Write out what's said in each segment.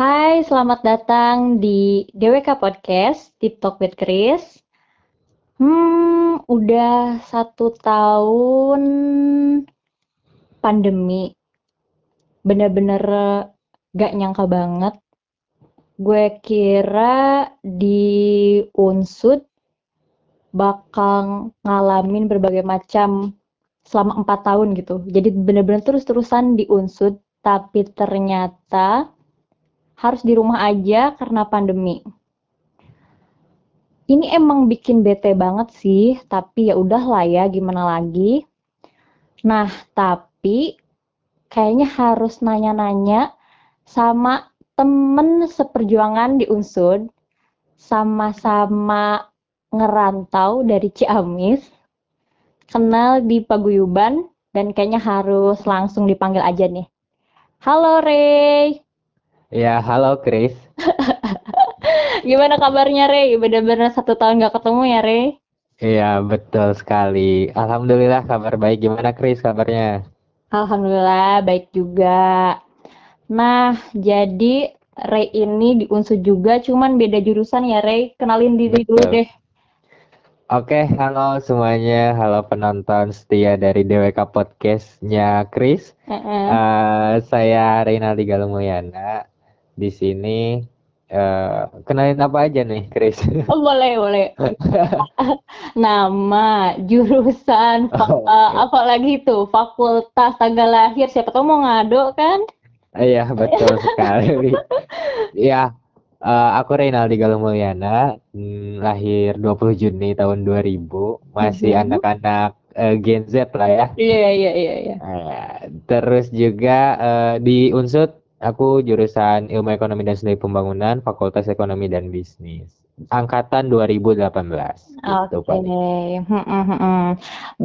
Hai, selamat datang di DWK Podcast, Deep Talk with Chris. Hmm, udah satu tahun pandemi. Bener-bener gak nyangka banget. Gue kira di Unsud bakal ngalamin berbagai macam selama empat tahun gitu. Jadi bener-bener terus-terusan di Unsud, tapi ternyata harus di rumah aja karena pandemi. Ini emang bikin bete banget sih, tapi ya udah lah ya, gimana lagi. Nah, tapi kayaknya harus nanya-nanya sama temen seperjuangan di Unsud, sama-sama ngerantau dari Ciamis, kenal di Paguyuban, dan kayaknya harus langsung dipanggil aja nih. Halo Rey. Ya, halo Chris. Gimana kabarnya Rey? Bener-bener satu tahun gak ketemu ya Rey? Iya, betul sekali. Alhamdulillah kabar baik. Gimana Chris kabarnya? Alhamdulillah baik juga. Nah, jadi Rey ini di Unsur juga, cuman beda jurusan ya Rey. Kenalin diri dulu Betul. deh. Oke, halo semuanya. Halo penonton setia dari DWK Podcast-nya Chris. Heeh. Eh, saya Reynaldi Galumulyana. Di sini eh, kenalin apa aja nih, Chris? Oh, boleh, boleh. Nama, jurusan, Oh, eh, oke. apa lagi tuh? Fakultas, tanggal lahir. Siapa tahu mau ngado kan? Iya, betul sekali. Ya, eh, aku Reynaldi Galumulyana, hmm, lahir 20 Juni tahun 2000, masih Mhm. anak-anak Gen Z lah ya. Iya, iya, iya, iya. Eh, terus juga eh, di Unsud aku jurusan Ilmu Ekonomi dan Studi Pembangunan, Fakultas Ekonomi dan Bisnis. Angkatan 2018 gitu Oke. paling. Hmm, hmm, hmm, hmm.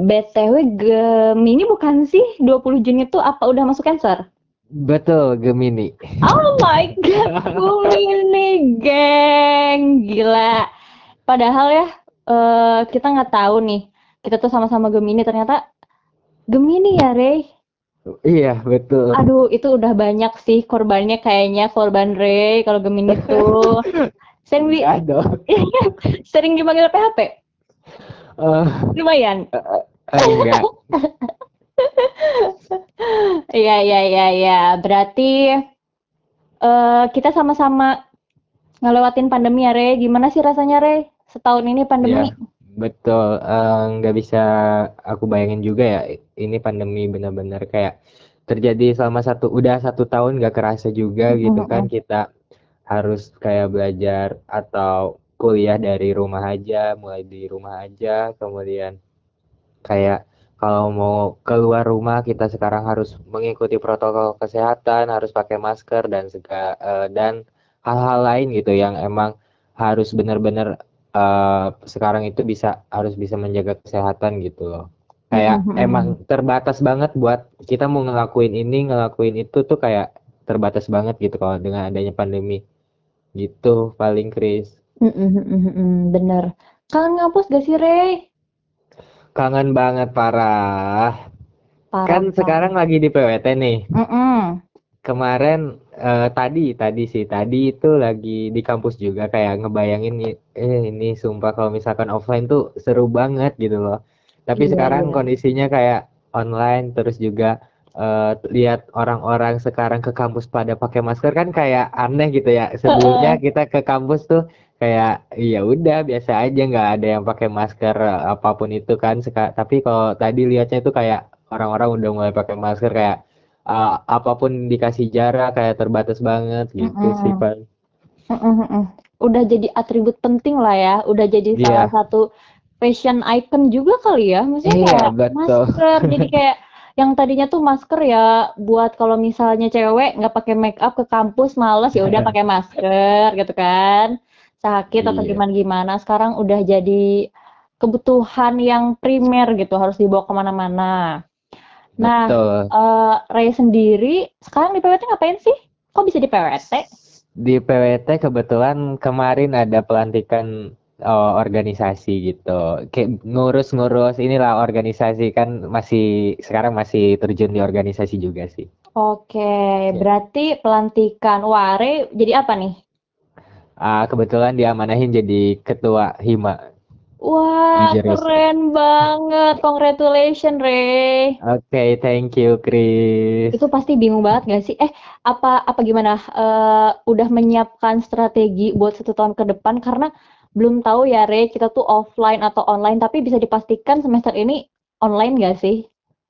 BTW Gemini bukan sih 20 Juni itu apa udah masuk Cancer? Betul, Gemini. Oh my god, Gemini geng, gila. Padahal ya eh, kita nggak tahu nih, kita tuh sama-sama Gemini ternyata Gemini ya Rey. Iya, betul. Aduh, itu udah banyak sih korbannya kayaknya korban Rey kalau Gemini tuh. Sering di, dong. sering dipanggil PHP, Eh, lumayan. eh, enggak. Iya, iya, iya, iya. Berarti eh kita sama-sama ngelewatin pandemi ya, Re. Gimana sih rasanya, Re? Setahun ini pandemi. Iya, betul. Eh, nggak bisa aku bayangin juga ya. Ini pandemi benar-benar kayak terjadi selama satu, udah satu tahun nggak kerasa juga gitu kan. Kita harus kayak belajar atau kuliah dari rumah aja, mulai di rumah aja. Kemudian kayak kalau mau keluar rumah kita sekarang harus mengikuti protokol kesehatan, harus pakai masker dan sega, eh, dan hal-hal lain gitu yang emang harus benar-benar eh, sekarang itu bisa harus bisa menjaga kesehatan gitu loh. Kayak Mhm. emang terbatas banget buat kita mau ngelakuin ini, ngelakuin itu tuh kayak terbatas banget gitu kalau dengan adanya pandemi. Gitu paling Chris. Mm, mm, mm, mm, mm, Bener. Kangen ngampus gak sih, Re? Kangen banget parah. Parah Kan banget. sekarang lagi di PWT nih. Mm-mm. Kemarin eh, tadi tadi sih tadi itu lagi di kampus juga kayak ngebayangin nih, eh ini sumpah kalau misalkan offline tuh seru banget gitu loh. Tapi Iya, sekarang iya. kondisinya kayak online terus juga eh, lihat orang-orang sekarang ke kampus pada pakai masker kan kayak aneh gitu ya. Sebelumnya kita ke kampus tuh kayak ya udah biasa aja nggak ada yang pakai masker eh, apa pun itu kan. Seka- tapi kalau tadi lihatnya itu kayak orang-orang udah mulai pakai masker kayak uh, apa pun dikasih jarak kayak terbatas banget gitu sih Mm-mm. Pak. Mm-mm, mm-mm. Udah jadi atribut penting lah ya. Udah jadi salah Iya, satu fashion icon juga kali ya. Maksudnya iya kayak betul. masker. Jadi kayak yang tadinya tuh masker ya buat kalau misalnya cewek nggak pakai make up ke kampus males ya udah pakai masker gitu kan. Sakit atau Iya, gimana-gimana. Sekarang udah jadi kebutuhan yang primer gitu harus dibawa ke mana-mana. Nah, betul. eh Ray sendiri sekarang di PWT ngapain sih? Kok bisa di PWT? Di PWT kebetulan kemarin ada pelantikan uh, organisasi gitu. Kayak ngurus-ngurus inilah organisasi kan masih sekarang masih terjun di organisasi juga sih. Oke, Ya. berarti pelantikan. Wah, Re jadi apa nih? Ah, kebetulan diamanahin jadi ketua HIMA Wah, keren banget. Congratulations, Re. Oke, thank you, Chris. Itu pasti bingung banget gak sih? Eh, apa apa gimana? Eh, udah menyiapkan strategi buat satu tahun ke depan karena belum tahu ya, Re, kita tuh offline atau online, tapi bisa dipastikan semester ini online gak sih?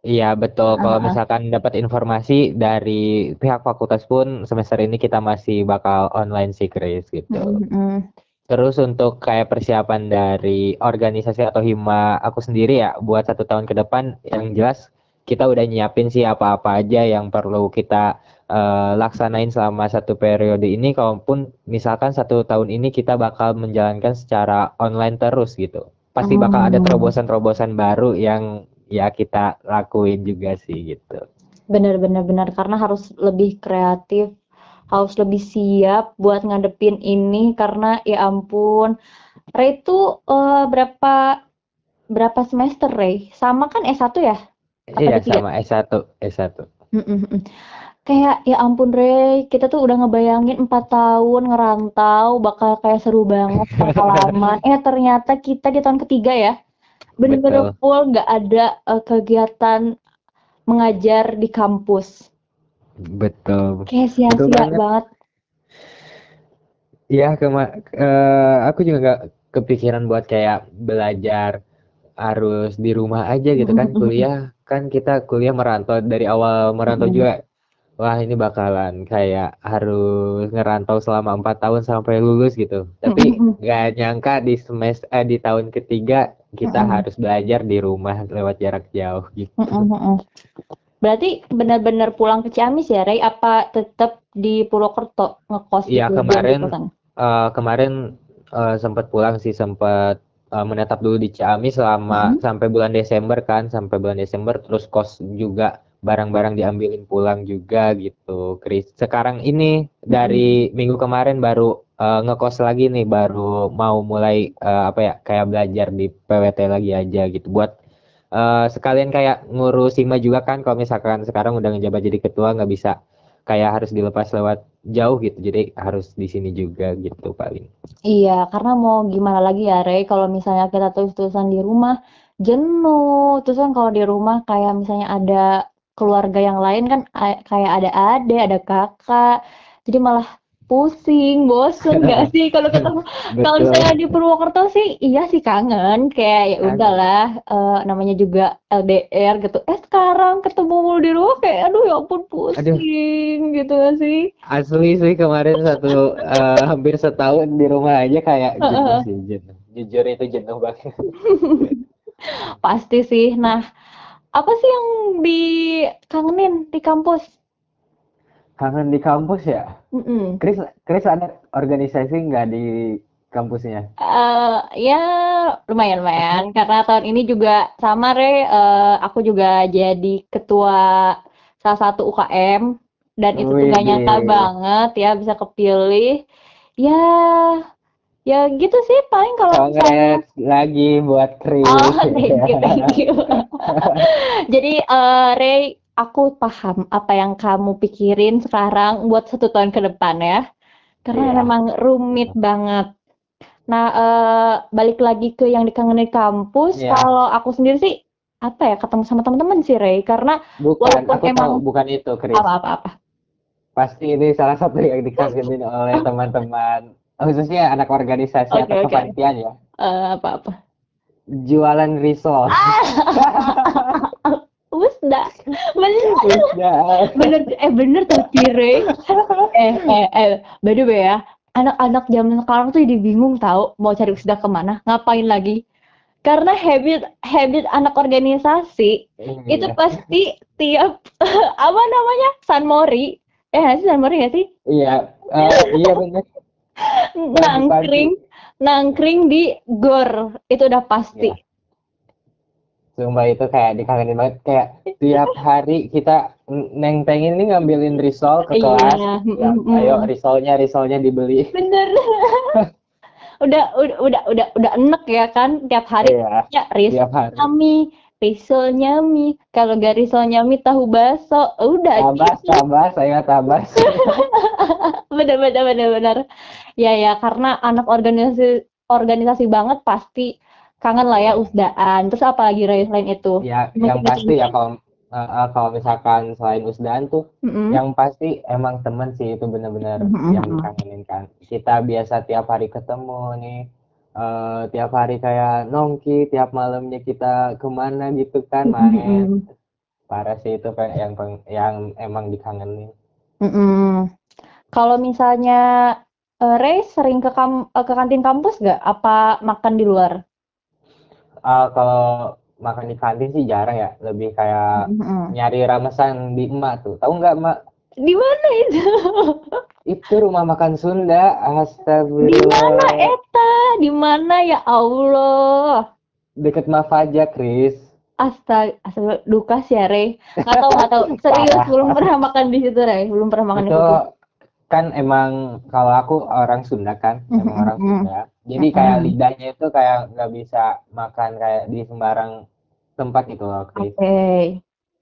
Iya, betul. Kalau Heeh. misalkan dapat informasi dari pihak fakultas pun semester ini kita masih bakal online sih, Chris, gitu. Mm, mm. Terus untuk kayak persiapan dari organisasi atau hima aku sendiri ya buat satu tahun ke depan yang jelas kita udah nyiapin sih apa-apa aja yang perlu kita eh, laksanain selama satu periode ini. Kalaupun misalkan satu tahun ini kita bakal menjalankan secara online terus gitu. Pasti bakal ada Hmm. terobosan-terobosan baru yang ya kita lakuin juga sih gitu. Bener-bener bener karena harus lebih kreatif, harus lebih siap buat ngadepin ini karena ya ampun. Ray itu eh, berapa berapa semester Ray? Sama kan S1 ya? Apa iya D3? sama S1 S1 Mm, mm, mm. Kayak ya ampun Ray, kita tuh udah ngebayangin 4 tahun ngerantau bakal kayak seru banget pengalaman. Eh ternyata kita di tahun ketiga ya, bener-bener full nggak ada eh, kegiatan mengajar di kampus. Betul. Kayak sia-sia banget. banget. Iya, kema eh, aku juga nggak kepikiran buat kayak belajar harus di rumah aja gitu kan. Kuliah kan kita kuliah merantau dari awal merantau juga. Wah ini bakalan kayak harus ngerantau selama empat tahun sampai lulus gitu. Tapi nggak nyangka di semester eh, di tahun ketiga kita harus belajar di rumah lewat jarak jauh gitu Berarti benar-benar pulang ke Ciamis ya, Ray? Apa tetap di Purwokerto ngekos Iya gitu, diam di kemarin kosan? eh, kemarin sempat pulang sih sempat eh, menetap dulu di Ciamis selama Mm-mm. sampai bulan Desember kan sampai bulan Desember terus kos juga barang-barang diambilin pulang juga gitu Chris. Sekarang ini dari minggu kemarin baru eh, ngekos lagi nih baru mau mulai eh, apa ya kayak belajar di PWT lagi aja gitu buat eh, sekalian kayak ngurus Hima juga kan kalau misalkan sekarang udah ngejabat jadi ketua nggak bisa kayak harus dilepas lewat jauh gitu jadi harus di sini juga gitu paling Iya, karena mau gimana lagi ya, Ray? Kalau misalnya kita terus-terusan di rumah, jenuh. Terus kan kalau di rumah kayak misalnya ada keluarga yang lain kan kayak ada adik, ada kakak. Jadi malah pusing, bosen nggak sih kalau ketemu? Kalau misalnya di Purwokerto sih, iya sih kangen. Kayak ya udahlah, eh, namanya juga LDR gitu. Eh sekarang ketemu mulu di rumah kayak, aduh ya ampun pusing gitu gak sih? asli sih kemarin satu eh, hampir setahun di rumah aja kayak jenuh sih jenuh jujur itu jenuh banget Pasti sih. Nah, apa sih yang dikangenin di kampus? Kangen di kampus ya? Mm-mm. Chris Chris ada organisasi nggak di kampusnya? Eh, ya lumayan lumayan. Karena tahun ini juga sama Re, eh, aku juga jadi ketua salah satu UKM dan itu tuh gak nyata banget ya bisa kepilih. Ya, ya gitu sih paling kalau misalnya. lagi buat Chris. Oh, thank you, thank you. Jadi, eh, Ray, aku paham apa yang kamu pikirin sekarang buat satu tahun ke depan ya. Karena Iya. memang rumit banget. Nah, eh, balik lagi ke yang dikangenin kampus, Iya. kalau aku sendiri sih, apa ya, ketemu sama teman-teman sih, Ray. Karena bukan walaupun aku tahu emang bukan itu Chris apa-apa-apa. Pasti ini salah satu yang dikangenin oleh teman-teman, khususnya anak organisasi Oke, atau oke. kepanitiaan ya. Eh, apa-apa. Jualan risol. Usda. Bener, bener, eh bener tapi Ray. eh eh eh by the way ya anak-anak zaman sekarang tuh jadi bingung tahu mau cari usda ke mana ngapain lagi karena habit habit anak organisasi itu Iya. pasti tiap apa namanya San Mori eh sih San Mori nggak sih Iya, eh, iya benar. nangkring nangkring di gor itu udah pasti Iya. Sumpah itu kayak dikangenin banget kayak tiap hari kita neng pengen ini ngambilin risol ke Iya, kelas. mm, Ya, ayo risolnya risolnya dibeli. bener udah udah udah udah udah enek ya kan tiap hari Iya, ya ris tiap hari. kami risolnya mie. Kalau nggak risolnya mie tahu baso, udah Tabas, gitu. tabas, saya tabas. Bener bener bener bener. Ya ya, karena anak organisasi organisasi banget pasti kangen lah ya usdaan. Terus apa lagi Ray selain itu? Ya, Mau yang pasti ya kalau eh, kalau misalkan selain usdaan tuh Mm-mm. yang pasti emang temen sih itu bener-bener Mm-mm. yang dikangenin kan. Kita biasa tiap hari ketemu nih. eh, tiap hari kayak nongki, tiap malamnya kita ke mana gitu kan main. Mm-mm. Parah sih itu kayak yang yang emang dikangenin. Mm-mm. Kalau misalnya eh, Ray sering ke kam- ke kantin kampus nggak? Apa makan di luar? Ah, kalau makan di kantin sih jarang ya, lebih kayak Mm-mm. nyari ramesan di emak tuh. Tahu nggak emak? Di mana itu? Itu rumah makan Sunda. Di mana Astagfirullah. Eta? Di mana ya Allah? Deket Mafaja, Chris. Astaga, astaga, duka sih ya, Ray. Nggak tahu, nggak tahu. Serius, belum pernah makan di situ, Ray. Belum pernah makan di Itu situ. Kan emang kalau aku orang Sunda kan, emang orang Mm-mm. Sunda. Jadi kayak Mm-mm. lidahnya itu kayak nggak bisa makan kayak di sembarang tempat gitu loh, Oke. Chris.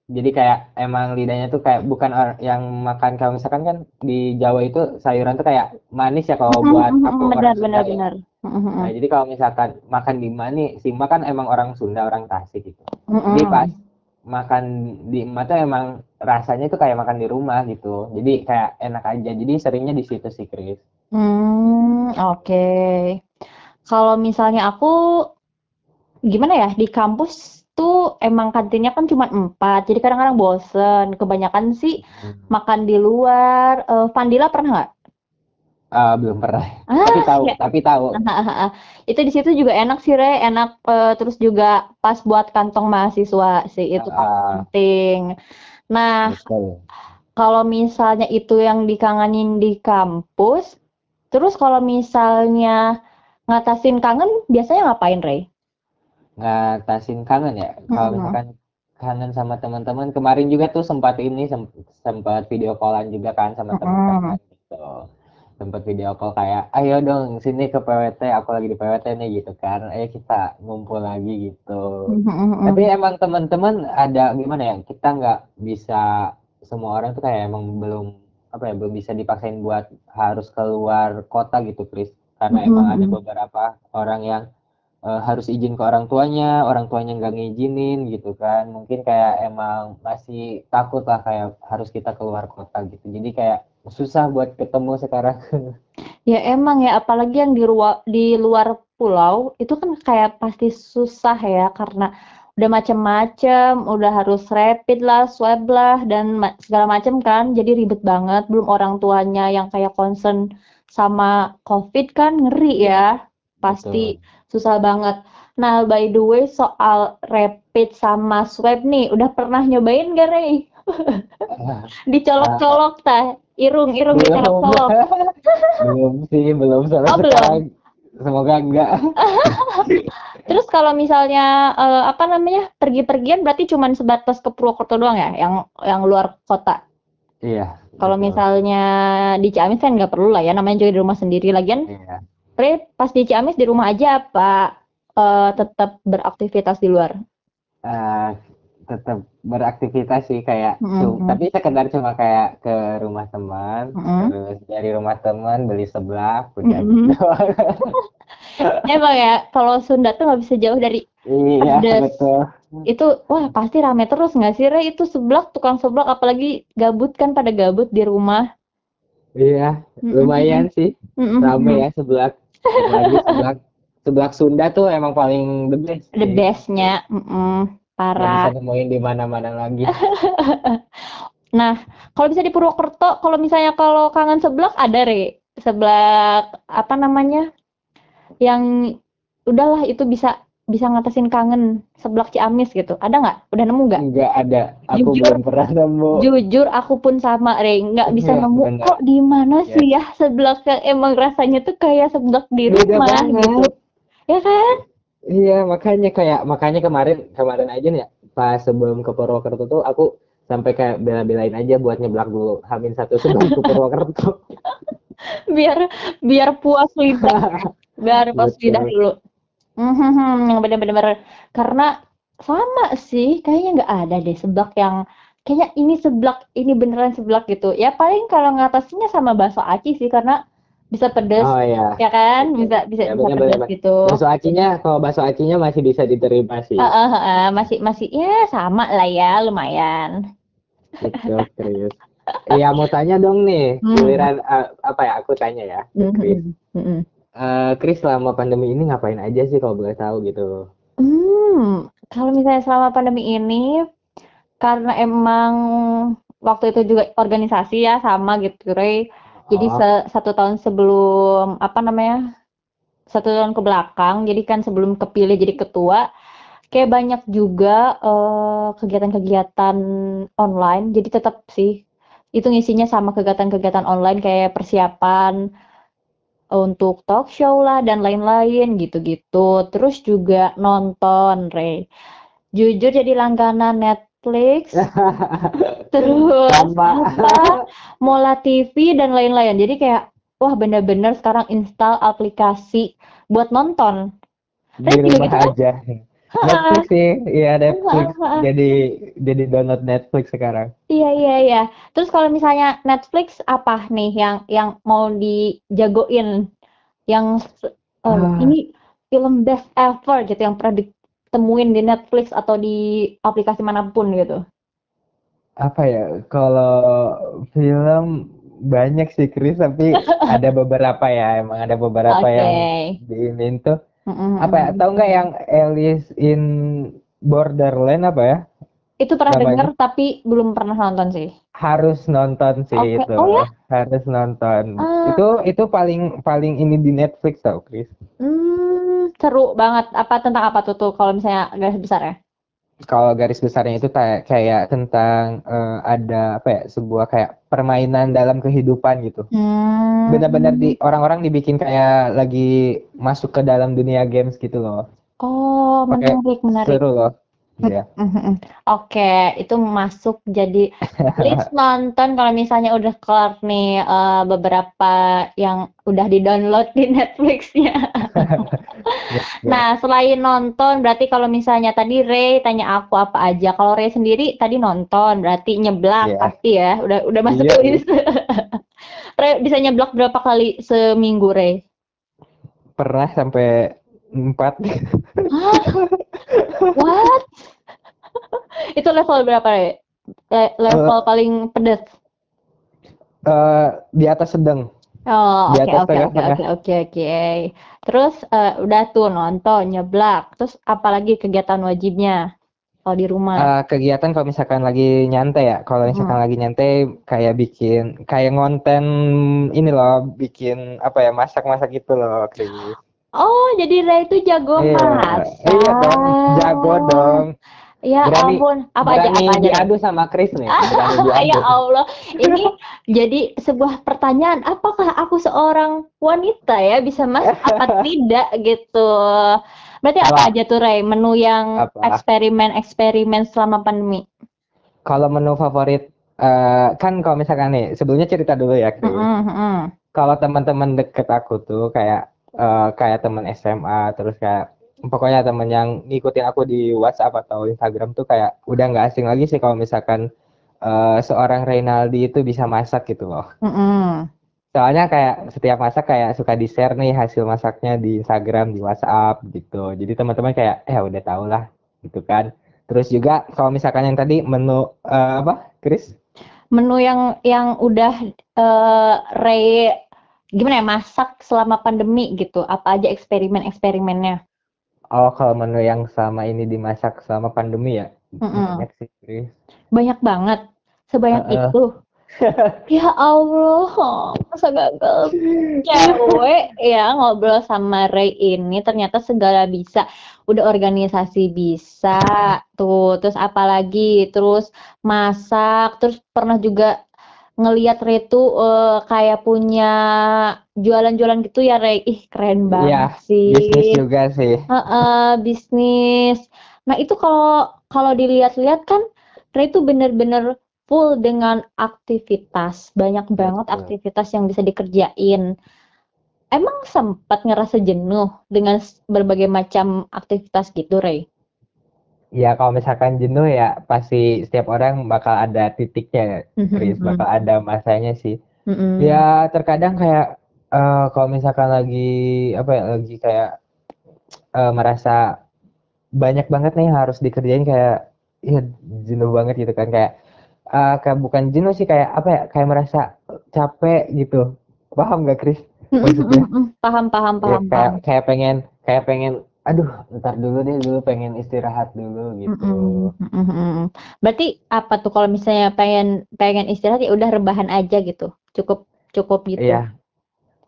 Jadi kayak emang lidahnya tuh kayak bukan yang makan kalau misalkan kan di Jawa itu sayuran tuh kayak manis ya kalau buat aku Benar, orang benar, Sunda ya. benar. Nah, jadi kalau misalkan makan di Emak nih, si Emak kan emang orang Sunda, orang Tasik gitu. Jadi pas makan di Emak tuh emang rasanya tuh kayak makan di rumah gitu. Jadi kayak enak aja. Jadi seringnya di situ sih, Chris. Hmm, oke. Kalau misalnya aku gimana ya di kampus tuh emang kantinnya kan cuma empat, jadi kadang-kadang bosen. Kebanyakan sih Hmm. makan di luar. Eh, Vandila pernah nggak? Ah, belum pernah. Ah, Tapi tahu, ya. tapi tahu. Itu di situ juga enak sih, Re. Enak eh, terus juga pas buat kantong mahasiswa sih itu Ah, penting. Nah, kalau misalnya itu yang dikangenin di kampus, terus kalau misalnya ngatasin kangen, biasanya ngapain, Ray? Ngatasin kangen ya. Kalau Mm-mm. misalkan kangen sama teman-teman, kemarin juga tuh sempat ini sem- sempat video callan juga kan sama teman-teman gitu. Sempat video call kayak, ayo dong sini ke PWT, aku lagi di PWT nih gitu kan. Ayo kita ngumpul lagi gitu. Mm-mm. Tapi emang teman-teman ada gimana ya? Kita nggak bisa semua orang tuh kayak emang belum apa ya belum bisa dipaksain buat harus keluar kota gitu, Chris. Karena emang ada Mm-mm. beberapa orang yang eh, harus izin ke orang tuanya, orang tuanya nggak ngizinin gitu kan. Mungkin kayak emang masih takut lah kayak harus kita keluar kota gitu. Jadi kayak susah buat ketemu sekarang. Ya emang ya, apalagi yang di luar di luar pulau itu kan kayak pasti susah ya karena udah macem-macem, udah harus rapid lah, swab lah dan ma- segala macem kan, jadi ribet banget. Belum orang tuanya yang kayak concern sama COVID kan ngeri ya, pasti Betul. susah banget. Nah, by the way soal rapid sama swab nih, udah pernah nyobain gak Rey? Dicolok-colok tah, irung-irung dicolok-colok. belum sih, belum sampai Oh belum. Semoga enggak. Terus kalau misalnya eh, apa namanya pergi-pergian berarti cuman sebatas ke Purwokerto doang ya, yang yang luar kota. Iya, Kalau misalnya di Ciamis kan nggak perlu lah ya, namanya juga di rumah sendiri lagian. Iya. Pas di Ciamis di rumah aja apa eh, tetap beraktivitas di luar? Eh, tetap beraktivitas sih kayak Mm-mm. cu- tapi sekedar cuma kayak ke rumah teman Mm-mm. terus dari rumah teman beli seblak udah Mm-mm. gitu Emang ya kalau Sunda tuh nggak bisa jauh dari iya betul Itu wah pasti rame terus nggak sih Re? Itu seblak tukang seblak apalagi gabut kan pada gabut di rumah. iya lumayan sih Mm-mm. rame ya seblak apalagi seblak seblak Sunda tuh emang paling the best The sih best-nya, mm-mm, nggak bisa nemuin di mana-mana lagi Nah, kalau bisa di Purwokerto, kalau misalnya kalau kangen seblak ada Re, seblak apa namanya? Yang udahlah itu bisa bisa ngatasin kangen seblak Ciamis gitu. Ada nggak? Udah nemu nggak? nggak ada aku Jujur, belum pernah nemu jujur aku pun sama Re, nggak bisa Iya, nemu kok di mana ya sih ya seblak yang emang rasanya tuh kayak seblak di beda rumah gitu. Ya kan? Iya, makanya kayak makanya kemarin kemarin aja nih ya, pas sebelum ke Purwokerto tuh aku sampai kayak bela-belain aja buat nyeblak dulu Hamin satu sebelum ke Purwokerto. Biar biar puas lidah, biar puas lidah Betul. dulu. Mhm, yang benar-benar karena Sama sih, kayaknya nggak ada deh seblak yang kayaknya ini seblak, ini beneran seblak gitu. Ya paling kalau ngatasinnya sama bakso aci sih karena bisa pedes, Oh ya, ya kan? Bisa bisa Ya bisa pedes benar-benar. gitu. Bakso acinya, kalau bakso acinya masih bisa diterima sih. Heeh, heeh, masih masih ya sama lah ya, lumayan. Itu serius. Iya mau tanya dong nih, Hmm. giliran eh, apa ya? Aku tanya ya ke Chris. Mhm. Eh, Chris selama pandemi ini ngapain aja sih kalau boleh tahu gitu? Hmm, kalau misalnya selama pandemi ini, karena emang waktu itu juga organisasi ya sama gitu, Rey. Jadi se satu tahun sebelum apa namanya, satu tahun ke belakang, jadi kan sebelum kepilih jadi ketua, kayak banyak juga eh, kegiatan-kegiatan online. Jadi tetap sih itu ngisinya sama kegiatan-kegiatan online kayak persiapan untuk talk show lah dan lain-lain gitu-gitu. Terus juga nonton, Rey. Jujur jadi langganan Netflix, terus sama. apa, Mola TV dan lain-lain. Jadi kayak wah bener-bener sekarang install aplikasi buat nonton. Di rumah gitu aja. Netflix sih, iya Netflix. Jadi jadi download Netflix sekarang. Iya iya iya. Terus kalau misalnya Netflix apa nih yang yang mau dijagoin? Yang eh, Ah, ini film best ever gitu yang pernah ditemuin di Netflix atau di aplikasi mana pun gitu. Apa ya? Kalau film banyak sih Chris, tapi ada beberapa ya, emang ada beberapa Oke. yang diinin tuh. Mm-mm, Apa ya? Tahu nggak yang Alice in Borderland apa ya Itu pernah denger tapi belum pernah nonton sih. Harus nonton sih Oke. itu, Oh ya? harus nonton. Ah, Itu itu paling paling ini di Netflix tau Chris. hmm, seru banget. Apa tentang apa tuh tuh kalau misalnya garis besar ya? Kalau garis besarnya itu kayak kayak tentang eh, ada apa ya sebuah kayak permainan dalam kehidupan gitu. Benar-benar Hmm. di orang-orang dibikin kayak lagi masuk ke dalam dunia games gitu loh. Oh, Pakai menarik, menarik. seru loh. Iya. Mhm. Oke, itu masuk jadi list nonton kalau misalnya udah kelar nih eh, beberapa yang udah di-download di Netflix-nya. Iya, iya. Nah, selain nonton, berarti kalau misalnya tadi Ray tanya aku apa aja. Kalau Ray sendiri tadi nonton, berarti nyeblak Iya. pasti ya. Udah udah masuk Iya, ke iya. list. Ray bisa nyeblak berapa kali seminggu, Ray? Pernah sampai empat. What? Itu level berapa, Ray? Le- level Eh, paling pedas. eh, di atas sedang, Oh, di oke atas oke oke tengah-tengah. oke oke oke. Terus eh, udah tuh nonton, nyeblak. Terus apalagi kegiatan wajibnya kalau di rumah? Eh, kegiatan kalau misalkan lagi nyantai ya, kalau misalkan Mm. lagi nyantai kayak bikin kayak ngonten ini loh, bikin apa ya masak-masak gitu loh, Chris. Oh, jadi Ray itu jago Iya, iya dong, jago masak. dong. Ya Berani ampun, apa aja berani apa aja Ray? diadu sama Chris nih, berani Ya. Allah, ini jadi sebuah pertanyaan, apakah aku seorang wanita ya bisa masak apa tidak gitu. Berarti apa Kalau aja tuh Ray menu yang apa? eksperimen-eksperimen selama pandemi? Kalau menu favorit eh, kan kalau misalkan nih, sebelumnya cerita dulu ya, Chris. Mm-mm, mm-mm. Kalau teman-teman deket aku tuh kayak eh, kayak teman SMA, terus kayak pokoknya temen yang ngikutin aku di WhatsApp atau Instagram tuh kayak udah nggak asing lagi sih kalau misalkan eh, seorang Reynaldi itu bisa masak gitu loh. Mm-mm. Soalnya kayak setiap masak kayak suka di-share nih hasil masaknya di Instagram, di WhatsApp gitu. Jadi teman-teman kayak eh udah tau lah gitu kan. Terus juga kalau misalkan yang tadi menu eh, apa, Chris? Menu yang yang udah eh, Ray gimana ya masak selama pandemi gitu. Apa aja eksperimen-eksperimennya? Oh, kalau menu yang sama ini dimasak selama pandemi ya Mm-mm. banyak sih. Banyak banget, sebanyak Heeh. itu. Ya Allah, masa gagal cewek ya ngobrol sama Ray ini ternyata segala bisa. Udah organisasi bisa, tuh, terus apalagi, terus masak, terus pernah juga ngeliat Ray tuh eh, kayak punya jualan-jualan gitu ya Ray. Ih, keren Iya, banget bisnis sih. juga sih. Heeh, bisnis. Nah, itu kalau kalau dilihat-lihat kan Ray itu bener-bener full dengan aktivitas. Banyak banget Betul. aktivitas yang bisa dikerjain. Emang sempat ngerasa jenuh dengan berbagai macam aktivitas gitu, Ray? Ya kalau misalkan jenuh ya pasti setiap orang bakal ada titiknya, Chris, Mhm bakal ada masanya sih. mhm. Ya terkadang kayak eh, kalau misalkan lagi apa ya lagi kayak eh, merasa banyak banget nih harus dikerjain kayak ya jenuh banget gitu kan kayak eh, kayak bukan jenuh sih kayak apa ya kayak merasa capek gitu. Paham gak Chris? Mhm Maksudnya mhm mhm. Paham paham ya paham kayak paham. kayak pengen kayak pengen aduh ntar dulu deh dulu pengen istirahat dulu gitu. Mhm mhm mhm. Berarti apa tuh kalau misalnya pengen pengen istirahat ya udah rebahan aja gitu? Cukup cukup gitu? Iya,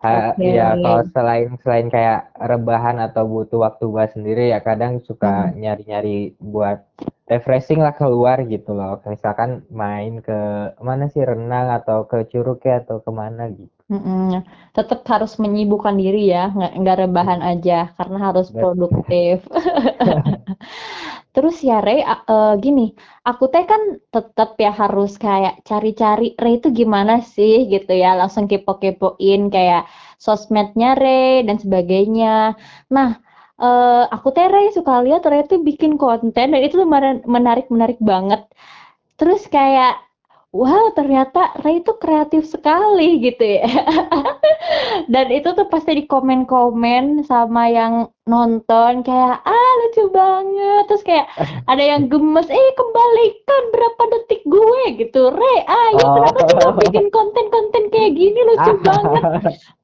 Ha, Oke. ya kalau selain selain kayak rebahan atau butuh waktu buat sendiri ya kadang suka Mhm. nyari-nyari buat refreshing lah keluar gitu loh. Misalkan main ke mana sih renang atau ke curug ya atau ke mana gitu. Mhm. Tetep harus menyibukkan diri ya, nggak nggak rebahan aja karena harus Bet- produktif. Terus ya Rey, a- eh, gini, aku teh kan tetap ya harus kayak cari-cari Rey itu gimana sih gitu ya, langsung kepo-kepoin kayak sosmednya Rey dan sebagainya. Nah, eh, aku teh Rey suka lihat Rey tuh bikin konten dan itu tuh menarik-menarik banget. Terus kayak, wow ternyata Rey itu kreatif sekali gitu ya. Dan itu tuh pasti di komen-komen sama yang nonton kayak ah lucu banget. Terus kayak ada yang gemes eh kembalikan berapa detik gue? Gitu. Re ayo kenapa sih nggak bikin konten-konten kayak gini lucu banget.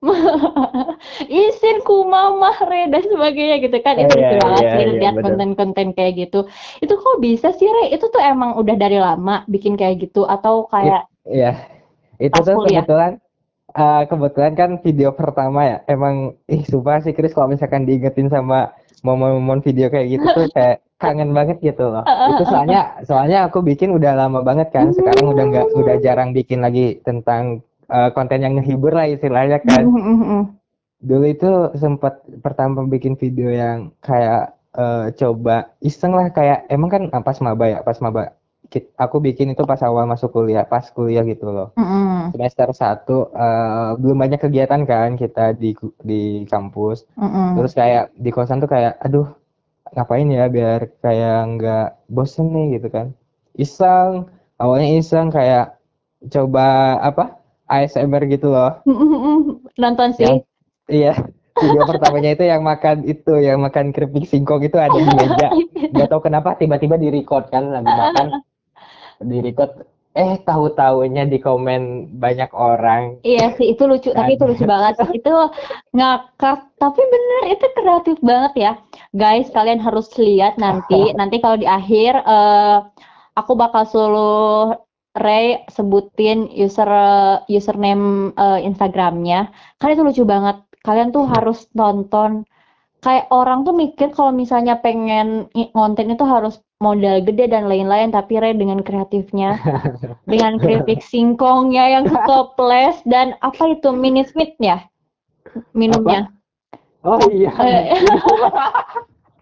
Isin ku mama Re dan sebagainya gitu kan. Itu Iya, lucu banget iya, sih iya, lihat konten-konten kayak gitu. Itu kok bisa sih Re? Itu tuh emang udah dari lama bikin kayak gitu atau kayak Iya, itu tuh kuliah? kebetulan eh, kebetulan kan video pertama ya. Emang ih sumpah sih Chris kalau misalkan diingetin sama momen-momen video kayak gitu tuh kayak kangen banget gitu loh. Itu soalnya soalnya aku bikin udah lama banget kan. Sekarang udah nggak udah jarang bikin lagi tentang eh, konten yang ngehibur lah istilahnya kan. Dulu itu sempat pertama bikin video yang kayak eh, coba iseng lah kayak emang kan ah, pas maba ya, pas maba. Aku bikin itu pas awal masuk kuliah, pas kuliah gitu loh. Mm-mm. semester satu eh, belum banyak kegiatan kan kita di di kampus. Mm-mm. terus kayak di kosan tuh kayak aduh ngapain ya biar kayak nggak bosen nih gitu kan. Iseng awalnya iseng kayak coba apa ASMR gitu loh. Nonton sih. Yang iya video pertamanya itu yang makan itu yang makan keripik singkong itu ada di meja. Nggak tahu kenapa tiba-tiba di record kan lagi makan di record eh tahu-tahunya di komen banyak orang Iya sih, itu lucu, tapi itu lucu banget. Itu ngakak, tapi bener itu kreatif banget ya. Guys, kalian harus lihat nanti. Nanti kalau di akhir eh aku bakal suruh Ray sebutin user username eh, Instagramnya. Karena itu lucu banget. Kalian tuh harus nonton. Kayak orang tuh mikir kalau misalnya pengen konten itu harus modal gede dan lain-lain, tapi Ray dengan kreatifnya. Dengan keripik singkongnya yang ketoples dan apa itu minute meat ya minumnya oh iya.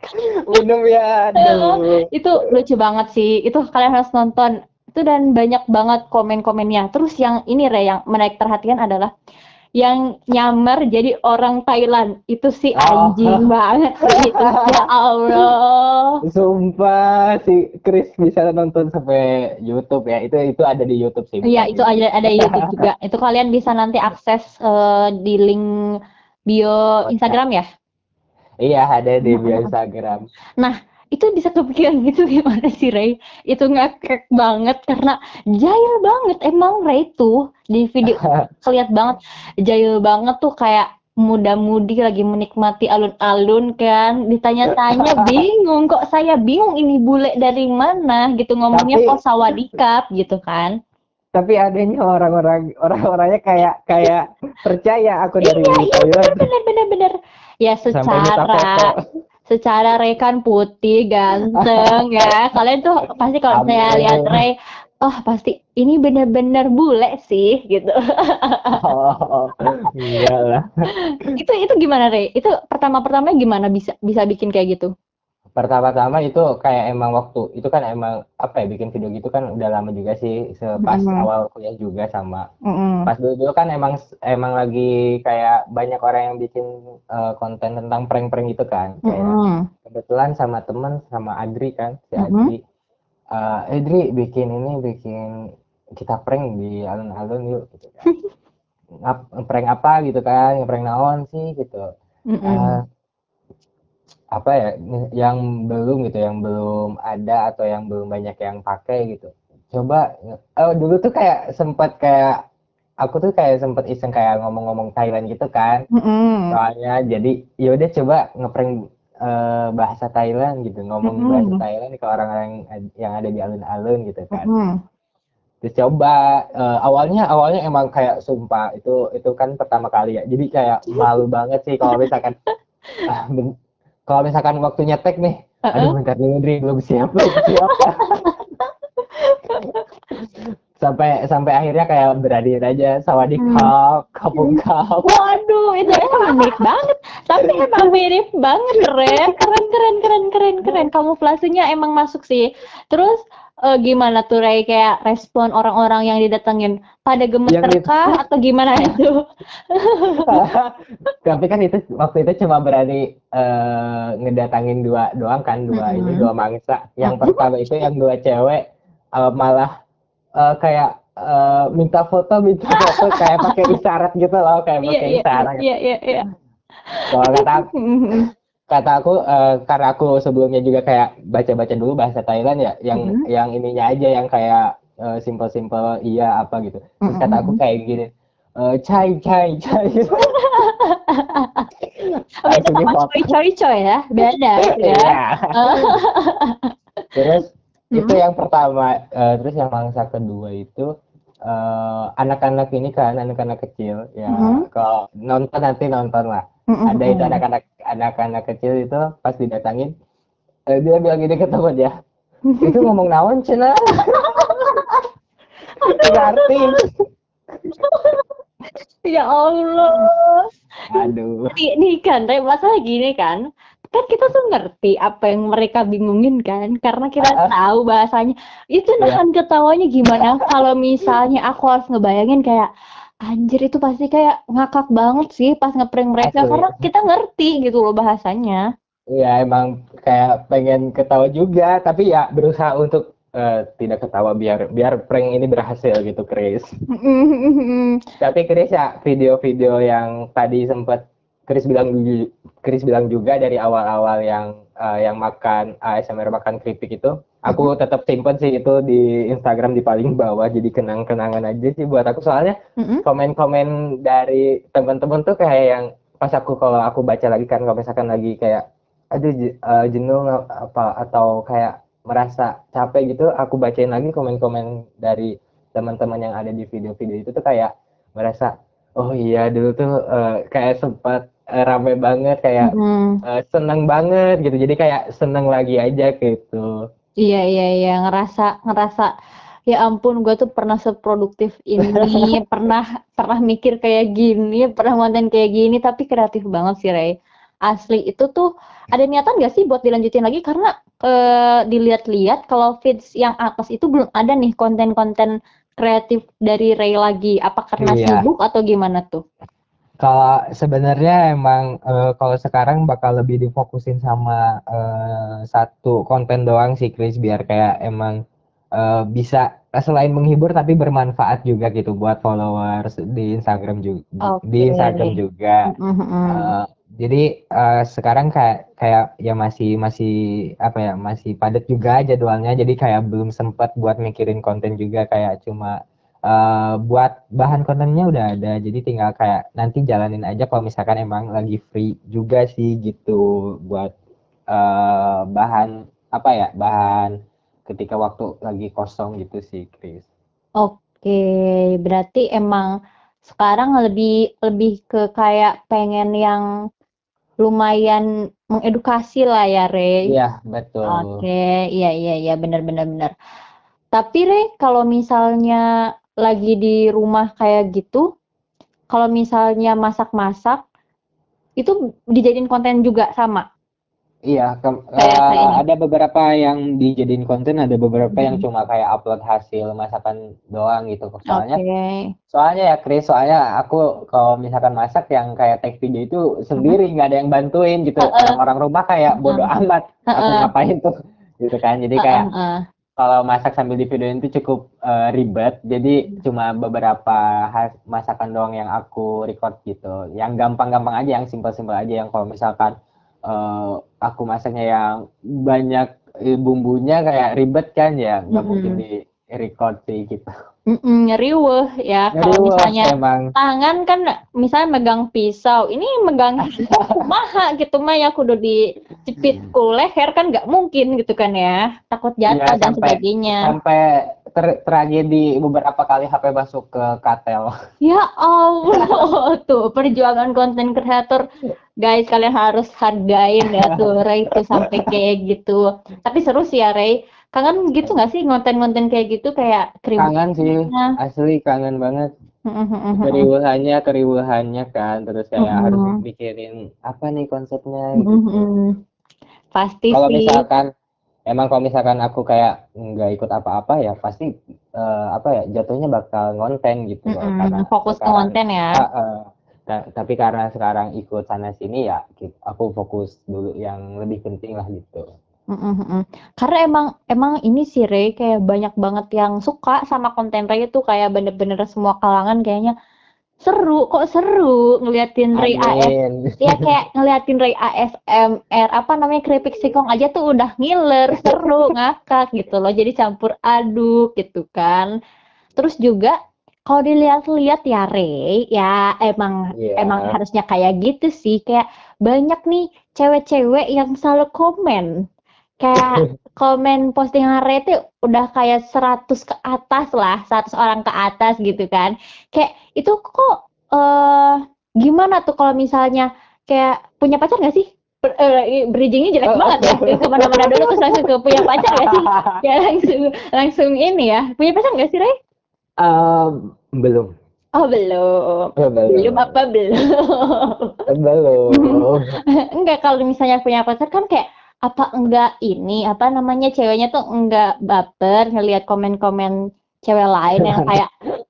Eh, minum ya aduh. Itu lucu banget sih. Itu kalian harus nonton. Itu dan banyak banget komen-komennya. Terus yang ini Re yang menarik perhatian adalah yang nyamar jadi orang Thailand. Itu sih Oh. anjing banget. Sih itu ya Allah. Sumpah si Chris bisa nonton sampai YouTube ya. Itu itu ada di YouTube sih. Iya, itu ada ada di YouTube juga. Itu kalian bisa nanti akses eh, di link bio Instagram ya. iya ada di bio Instagram. Nah, itu bisa kepikiran gitu gimana sih Ray? Itu ngakak banget karena jahil banget. Emang Ray tuh di video kelihatan banget jahil banget tuh kayak muda-mudi lagi menikmati alun-alun kan. Ditanya-tanya bingung kok saya? Bingung ini bule dari mana? gitu ngomongnya kok sawadikap gitu kan. Tapi adanya orang-orang orang-orangnya kayak kayak percaya aku dari iya iya Thailand bener bener bener. Ya secara secara Ray kan putih ganteng ya. Kalian tuh pasti kalau saya lihat Ray oh pasti ini bener-bener bule sih gitu. Oh, enggak lah itu itu gimana Ray? Itu pertama pertamanya gimana bisa bisa bikin kayak gitu pertama-tama itu kayak emang waktu itu kan emang apa ya bikin video gitu kan udah lama juga sih pas Mhm. awal kuliah juga sama Mhm. pas dulu dulu kan emang emang lagi kayak banyak orang yang bikin uh, konten tentang prank-prank gitu kan kayak Mhm. kebetulan sama temen sama Adri kan si. Adri uh, Adri bikin ini bikin kita prank di alun-alun yuk gitu kan prank apa gitu kan prank naon sih gitu Mhm. Uh, apa ya yang belum gitu yang belum ada atau yang belum banyak yang pakai gitu coba oh dulu tuh kayak sempat kayak aku tuh kayak sempat iseng kayak ngomong-ngomong Thailand gitu kan Mhm. soalnya jadi yaudah coba ngeprank uh, bahasa Thailand gitu ngomong Mhm. bahasa Thailand ke orang-orang yang ada di alun-alun gitu kan Mhm. terus coba uh, awalnya awalnya emang kayak sumpah itu itu kan pertama kali ya jadi kayak malu banget sih kalau misalkan ah, kalau misalkan waktu nyetek nih aduh bentar dulu Dri belum siap belum siap sampai sampai akhirnya kayak beraniin aja sawadee Hmm. kap kapung kap Waduh, itu emang mirip banget. Tapi emang mirip banget, keren, keren, keren, keren, keren, keren. Kamuflasenya emang masuk sih. Terus eh, gimana tuh Ray kayak respon orang-orang yang didatengin? Pada gemeter Yang itu. kah atau gimana itu? tapi kan itu waktu itu cuma berani eh, ngedatangin dua doang kan dua ini Mm-mm. dua mangsa yang pertama itu yang dua cewek eh, malah eh, kayak eh, minta foto minta foto kayak pakai isyarat gitu loh kayak Iya, pakai iya, isyarat iya, iya, iya. kalau kata. Kata aku eh, karena aku sebelumnya juga kayak baca-baca dulu bahasa Thailand ya yang Mhm. yang ininya aja yang kayak eh, simple-simple iya apa gitu terus kata aku Mhm. kayak gini eh, cai cai cai Oh, itu sama foto coy-coy ya, beda gitu ya. Iya. terus itu Mhm. yang pertama Eh, terus yang mangsa kedua itu anak-anak ini kan anak-anak kecil ya Mhm. kalau nonton nanti nonton lah Mhm. ada itu anak-anak anak-anak kecil itu pas didatangin eh, dia bilang gini ke temannya itu ngomong naon cina arti Ya Allah. aduh Nih, nih kan, tapi masalah gini kan, kan kita tuh ngerti apa yang mereka bingungin kan, karena kita ah. tahu bahasanya. Itu Iya. nahan ketawanya gimana kalau misalnya aku harus ngebayangin kayak, anjir itu pasti kayak ngakak banget sih pas ngeprank mereka, Asli. karena kita ngerti gitu loh bahasanya. ya emang kayak pengen ketawa juga tapi ya berusaha untuk eh, tidak ketawa biar biar prank ini berhasil gitu Chris tapi Chris ya video-video yang tadi sempat Chris bilang Chris bilang juga dari awal-awal yang eh, yang makan ASMR makan keripik itu aku tetap simpen sih itu di Instagram di paling bawah jadi kenang-kenangan aja sih buat aku soalnya Mm-mm. komen-komen dari teman-teman tuh kayak yang pas aku kalau aku baca lagi kan kalau misalkan lagi kayak aduh eh, jenuh apa atau kayak merasa capek gitu aku bacain lagi komen-komen dari teman-teman yang ada di video-video itu tuh kayak merasa oh iya dulu tuh eh, kayak sempat eh, rame banget kayak Mm-mm. eh, seneng banget gitu jadi kayak seneng lagi aja gitu Iya iya iya. Ngerasa ngerasa ya ampun gue tuh pernah seproduktif ini pernah pernah mikir kayak gini pernah konten kayak gini. Tapi kreatif banget sih Ray. Asli itu tuh ada niatan gak sih buat dilanjutin lagi? Karena eh, dilihat-lihat kalau feeds yang atas itu belum ada nih konten-konten kreatif dari Ray lagi. Apa karena Iya. sibuk atau gimana tuh? Kalau sebenarnya emang eh, kalau sekarang bakal lebih difokusin sama eh, satu konten doang sih Chris biar kayak emang eh, bisa selain menghibur tapi bermanfaat juga gitu buat followers di Instagram juga di Oke. Instagram juga. Mm-mm. Eh, jadi eh, sekarang kayak kayak ya masih masih apa ya masih padat juga jadwalnya jadi kayak belum sempat buat mikirin konten juga kayak cuma eh, buat bahan kontennya udah ada jadi tinggal kayak nanti jalanin aja kalau misalkan emang lagi free juga sih gitu buat eh, bahan apa ya bahan ketika waktu lagi kosong gitu sih Chris Oke, berarti emang sekarang lebih lebih ke kayak pengen yang lumayan mengedukasi lah ya, Rey. iya betul Oke, iya iya iya benar benar benar. Tapi Rey, kalau misalnya lagi di rumah kayak gitu, kalau misalnya masak-masak itu dijadiin konten juga sama. Iya, ke- ini. ada beberapa yang dijadiin konten, ada beberapa yang Mhm. cuma kayak upload hasil masakan doang gitu. Soalnya, Oke. soalnya ya Chris, soalnya aku kalau misalkan masak yang kayak take video itu sendiri, nggak ada yang bantuin gitu. Orang-orang rumah kayak bodoh heeh, amat, aku ngapain tuh, gitu kan. Jadi kayak. Kalau masak sambil di videoin itu cukup eh, ribet. Jadi cuma beberapa masakan doang yang aku record gitu. Yang gampang-gampang aja, yang simpel-simpel aja. Yang kalau misalkan eh, aku masaknya yang banyak eh, bumbunya kayak ribet kan ya, nggak mungkin Mhm. di record sih gitu. Mm-mm, ngeriweh ya. Kalau misalnya emang tangan kan misalnya megang pisau, ini megang kumaha gitu mah ya kudu dicepit ku leher kan nggak mungkin gitu kan ya. Takut ya jatuh dan sampai sebagainya. sampai ter- tragedi beberapa kali HP masuk ke katel. Ya Allah, tuh perjuangan konten kreator. Guys, kalian harus hargain ya tuh Ray tuh sampai kayak gitu. Tapi seru sih ya Ray. Kangen gitu nggak sih konten-konten kayak gitu kayak Kangen sih, keributannya? asli kangen banget. keriuhannya keriuhannya kan terus kayak harus Mm-mm. mikirin apa nih konsepnya gitu Mm-mm. Pasti kalau misalkan emang kalau misalkan aku kayak nggak ikut apa-apa ya pasti eh, apa ya jatuhnya bakal ngonten gitu Mm-mm. karena Fokus ke sekarang konten ya. eh, ta- tapi karena sekarang ikut sana sini ya aku fokus dulu yang lebih penting lah gitu Karena emang emang ini sih Ray kayak banyak banget yang suka sama konten Ray itu kayak bener-bener semua kalangan kayaknya seru kok seru ngeliatin Ray AS amin ya kayak ngeliatin Ray ASMR apa namanya keripik singkong aja tuh udah ngiler seru ngakak gitu loh. Jadi campur aduk gitu kan. Terus juga kalau dilihat-lihat ya Ray ya emang Iya. emang harusnya kayak gitu sih. Kayak banyak nih cewek-cewek yang selalu komen kayak komen postingan Ray itu udah kayak 100 ke atas lah 100 orang ke atas gitu kan. Kayak itu kok eh gimana tuh kalau misalnya kayak punya pacar nggak sih? Ber- eh, bridgingnya jelek banget ya. Ke ke mana-mana dulu terus langsung ke punya pacar nggak sih? Ya langsung langsung ini ya. Punya pacar nggak sih Ray? Em, belum. Oh belum. Eh, belum. Belum apa belum? Belum. Enggak kalau misalnya punya pacar kan kayak apa enggak ini apa namanya ceweknya tuh enggak baper ngelihat komen-komen cewek lain yang kayak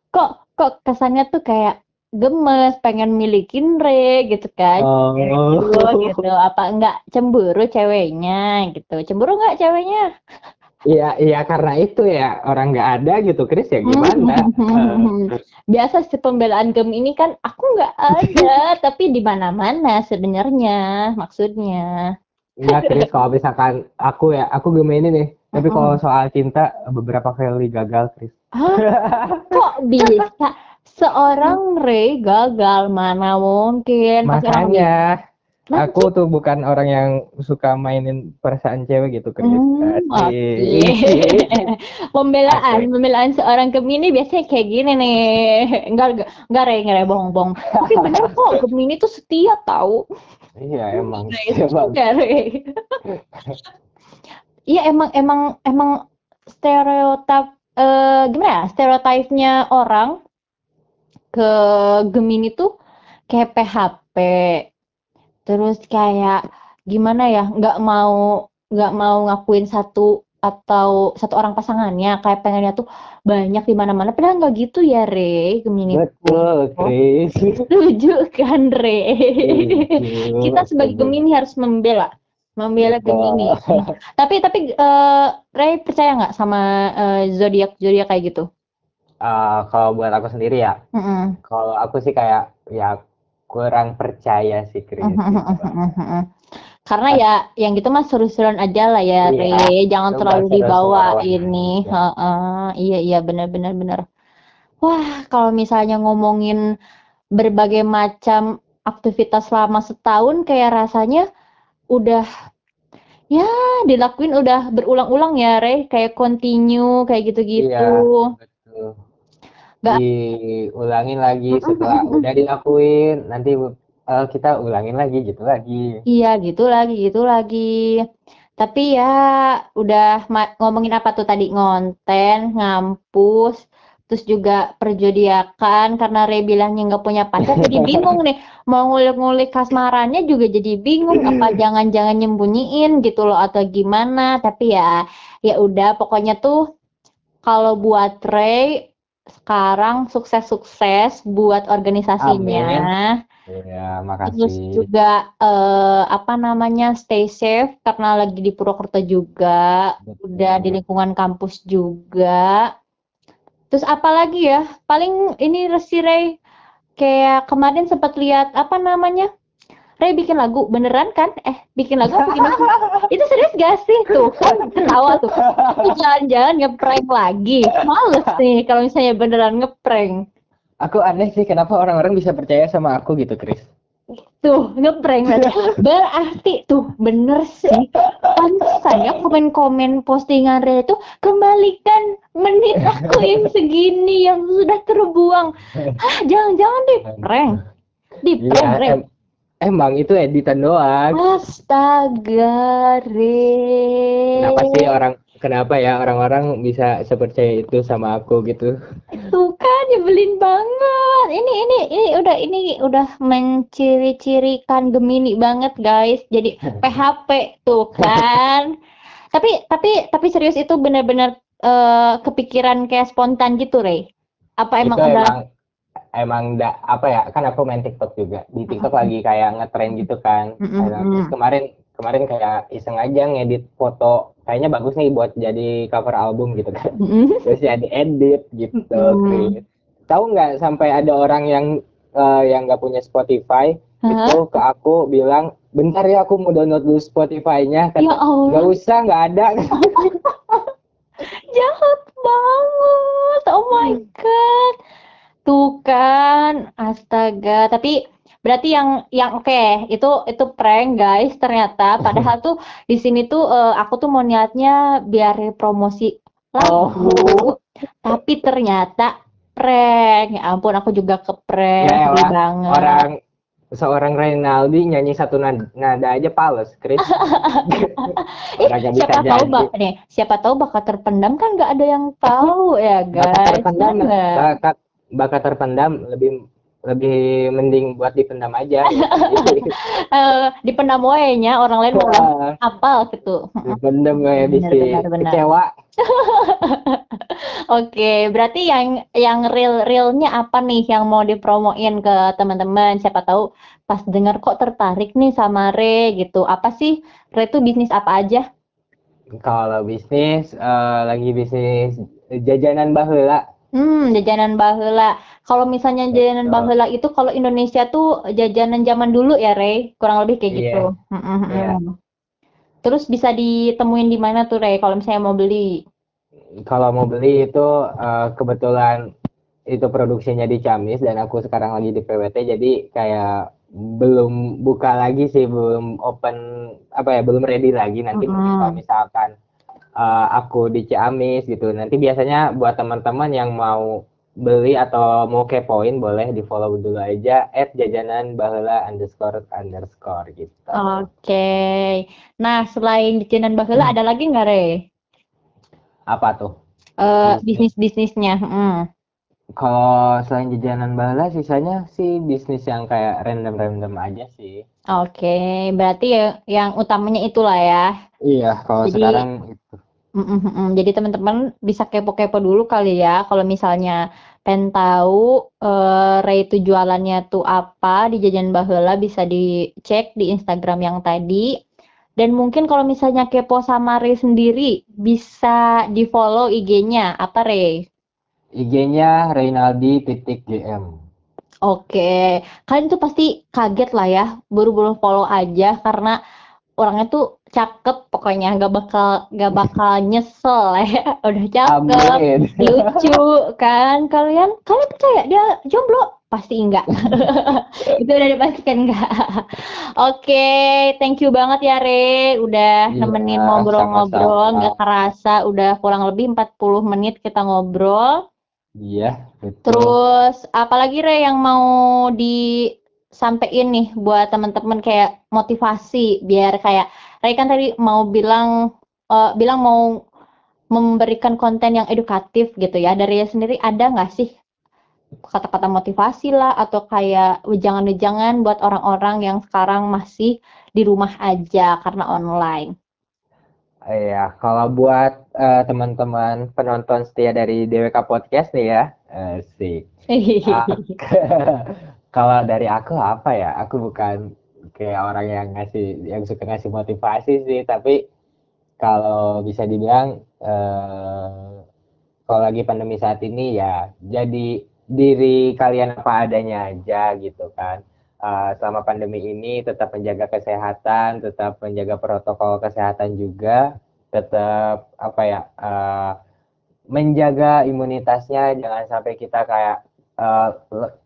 kok kok kesannya tuh kayak gemes pengen milikin re gitu kan Oh. Cemburu gitu apa enggak cemburu ceweknya gitu cemburu enggak ceweknya Iya, iya karena itu ya orang nggak ada gitu, Chris ya gimana? Biasa sih pembelaan gem ini kan aku nggak ada tapi di mana-mana sebenarnya maksudnya Enggak, Chris kalau misalkan aku ya, aku gemini nih. Tapi kalau soal cinta beberapa kali gagal, Chris. Hah? Kok bisa seorang Ray gagal? Mana mungkin? Makanya aku tuh bukan orang yang suka mainin perasaan cewek gitu, Chris. Hmm, oke. Pembelaan, Asik. pembelaan seorang Gemini biasanya kayak gini nih. Enggak, enggak, enggak Ray, enggak bohong-bohong. Tapi bener kok Gemini tuh setia tahu. Iya, emang. Ray, Emang. enggak Ray. Iya emang emang emang stereotip eh gimana ya? Stereotipnya orang ke Gemini tuh kayak PHP. Terus kayak gimana ya? Nggak mau nggak mau ngakuin satu atau satu orang pasangannya kayak pengennya tuh banyak di mana-mana padahal nggak gitu ya Re Gemini. Betul, Chris. Setuju kan Re kita sebagai. Gemini harus membela membela Betul. Gemini tapi tapi eh Ray percaya nggak sama eh, zodiak zodiak kayak gitu Eh, kalau buat aku sendiri ya, Mm-mm. kalau aku sih kayak ya kurang percaya sih, Chris. gitu. karena ya yang gitu mah seru-seruan aja lah ya Iya, Re. Jangan terlalu dibawa ini. Heeh, iya iya. Benar-benar benar wah kalau misalnya ngomongin berbagai macam aktivitas selama setahun kayak rasanya udah ya dilakuin udah berulang-ulang ya Re. Kayak continue kayak gitu-gitu. Iya, betul. Nggak- Diulangin lagi setelah udah dilakuin, nanti eh, kita ulangin lagi gitu lagi. Iya, gitu lagi, gitu lagi. Tapi ya udah ngomongin apa tuh tadi ngonten, ngampus, terus juga perjodiakan karena Ray bilangnya nggak punya pacar jadi bingung nih mau ngulik-ngulik kasmarannya juga jadi bingung apa jangan-jangan nyembunyiin gitu loh atau gimana tapi ya ya udah pokoknya tuh kalau buat Ray sekarang sukses-sukses buat organisasinya. Ya, Terus makasih. juga eh, apa namanya stay safe karena lagi di Purwokerto juga, udah di Betul. lingkungan kampus juga. Terus apa lagi ya? Paling ini Resi Ray kayak kemarin sempat lihat apa namanya? Ray bikin lagu beneran kan? Eh bikin lagu apa gimana? Itu serius gak sih tuh? Kan ketawa tuh. Itu jangan-jangan ngeprank lagi. Males nih kalau misalnya beneran ngeprank. Aku aneh sih kenapa orang-orang bisa percaya sama aku gitu, Chris. Tuh, ngeprank berarti. Berarti tuh bener sih. Pantesan ya komen-komen postingan Ray itu kembalikan menit aku yang segini yang sudah terbuang. Hah, jangan-jangan di prank. Di prank, Iya, em- emang itu editan doang. Astaga, Ray. Kenapa sih orang kenapa ya orang-orang bisa sepercaya itu sama aku gitu? Tuh kan nyebelin banget. Ini ini ini udah ini udah menciri-cirikan Gemini banget, guys. Jadi PHP tuh kan. tapi tapi tapi serius itu benar-benar eh, kepikiran kayak spontan gitu, Rey. Apa emang itu udah emang emang da, apa ya kan aku main TikTok juga. Di TikTok lagi kayak ngetren gitu kan. Nah, terus kemarin kemarin kayak iseng aja ngedit foto. Kayaknya bagus nih buat jadi cover album gitu kan. Terus ya diedit gitu tahu nggak sampai ada orang yang eh, yang nggak punya Spotify itu ke aku bilang bentar ya aku mau download dulu Spotify-nya. Ya kata Allah. nggak usah nggak ada. Jahat banget. Oh my. Tuh kan, astaga. Tapi berarti yang yang oke, itu itu prank guys. Ternyata padahal tuh di sini tuh eh, aku tuh mau niatnya biar promosi lagu. Oh. Tapi ternyata prank. Ya ampun, aku juga ke prank Ya elah, banget. orang seorang Reynaldi nyanyi satu nada, nada aja pales, Chris. Orang siapa tahu bak nih, siapa tahu bakat terpendam kan nggak ada yang tahu ya guys. terpendam, Ya bakat terpendam lebih lebih mending buat dipendam aja. Eh, dipendam wae-nya orang lain mau Wah, apal gitu. dipendam kayak Benar, bisa kecewa. Oke, berarti yang yang real-realnya apa nih yang mau dipromoin ke teman-teman? Siapa tahu pas dengar kok tertarik nih sama Re gitu. Apa sih Re itu bisnis apa aja? Kalau bisnis eh, lagi bisnis jajanan baheula. Hmm, jajanan baheula. Kalau misalnya jajanan Betul. baheula itu kalau Indonesia tuh jajanan zaman dulu ya, Re? Kurang lebih kayak Iya. gitu. Iya. mm. Terus bisa ditemuin di mana tuh, Re? Kalau misalnya mau beli? Kalau mau beli itu eh, kebetulan itu produksinya di Ciamis dan aku sekarang lagi di PWT jadi kayak belum buka lagi sih belum open apa ya belum ready lagi nanti mungkin kalau misalkan eh, aku di Ciamis gitu nanti biasanya buat teman-teman yang mau beli atau mau kepoin boleh di follow dulu aja at jajanan baheula underscore underscore gitu Oke. Nah, selain jajanan baheula ada lagi nggak, Re? apa tuh Eh, Bisnis. bisnis-bisnisnya. Mm. kalau selain jajanan baheula sisanya sih bisnis yang kayak random-random aja sih Oke, berarti ya yang utamanya itulah ya. Iya, kalau Jadi- sekarang itu. Mm, mm. Jadi teman-teman bisa kepo-kepo dulu kali ya kalau misalnya pengen tahu eh, Ray itu jualannya tuh apa di Jajan Baheula bisa dicek di Instagram yang tadi. Dan mungkin kalau misalnya kepo sama Ray sendiri bisa di-follow IG-nya apa Ray? IG-nya Reynaldi titik GM. Oke, kalian tuh pasti kaget lah ya, buru-buru follow aja karena orangnya tuh cakep pokoknya nggak bakal nggak bakal nyesel ya, udah cakep, Amin. lucu kan kalian? Kalian percaya dia jomblo? Pasti enggak itu udah dipastikan enggak oke thank you banget ya Re. Udah Iya, nemenin ngobrol-ngobrol nggak kerasa udah kurang lebih 40 menit kita ngobrol. Iya, betul. terus apalagi Re yang mau disampaikan nih buat teman-teman kayak motivasi biar kayak Re kan tadi mau bilang eh, bilang mau memberikan konten yang edukatif gitu ya. Dari sendiri ada nggak sih kata-kata motivasi lah atau kayak wejangan-wejangan buat orang-orang yang sekarang masih di rumah aja karena online? Iya, kalau buat uh, teman-teman penonton setia dari DWK Podcast nih ya, sih. Uh, kalau dari aku apa ya? Aku bukan kayak orang yang ngasih yang suka ngasih motivasi sih, tapi kalau bisa dibilang uh, kalau lagi pandemi saat ini ya jadi diri kalian apa adanya aja gitu kan. Uh, selama pandemi ini tetap menjaga kesehatan, tetap menjaga protokol kesehatan juga, tetap apa ya uh, menjaga imunitasnya, jangan sampai kita kayak uh,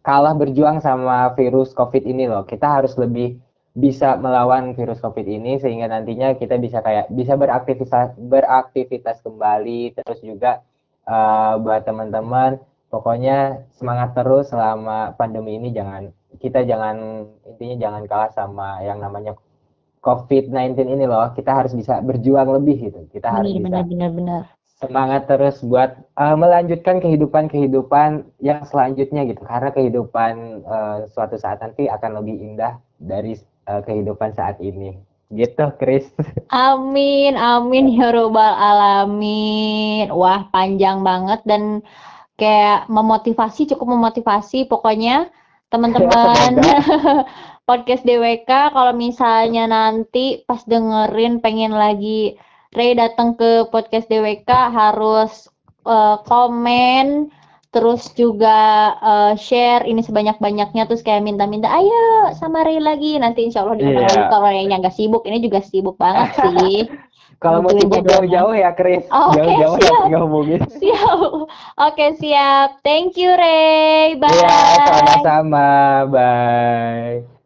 kalah berjuang sama virus COVID ini loh. Kita harus lebih bisa melawan virus COVID ini sehingga nantinya kita bisa kayak bisa beraktivitas beraktivitas kembali terus juga uh, buat teman-teman pokoknya semangat terus selama pandemi ini jangan kita jangan intinya jangan kalah sama yang namanya COVID-19 ini loh kita harus bisa berjuang lebih gitu kita harus bisa benar, benar, benar. Semangat terus buat uh, melanjutkan kehidupan kehidupan yang selanjutnya gitu. Karena kehidupan uh, suatu saat nanti akan lebih indah dari uh, kehidupan saat ini. Gitu Chris. Amin amin ya robbal alamin. Wah panjang banget dan kayak memotivasi cukup memotivasi pokoknya. Teman-teman podcast DWK kalau misalnya nanti pas dengerin pengen lagi Ray datang ke podcast DWK harus uh, komen terus juga uh, share ini sebanyak-banyaknya terus kayak minta-minta ayo sama Ray lagi nanti insya Allah di yeah. kalau Raynya nggak sibuk ini juga sibuk banget sih Kalau mau sibuk jauh-jauh ya, Chris. Oh, jauh-jauh okay, ya ngomongin. Siap. Oke, okay, siap. Thank you, Ray. Bye. Iya, sama-sama. Bye.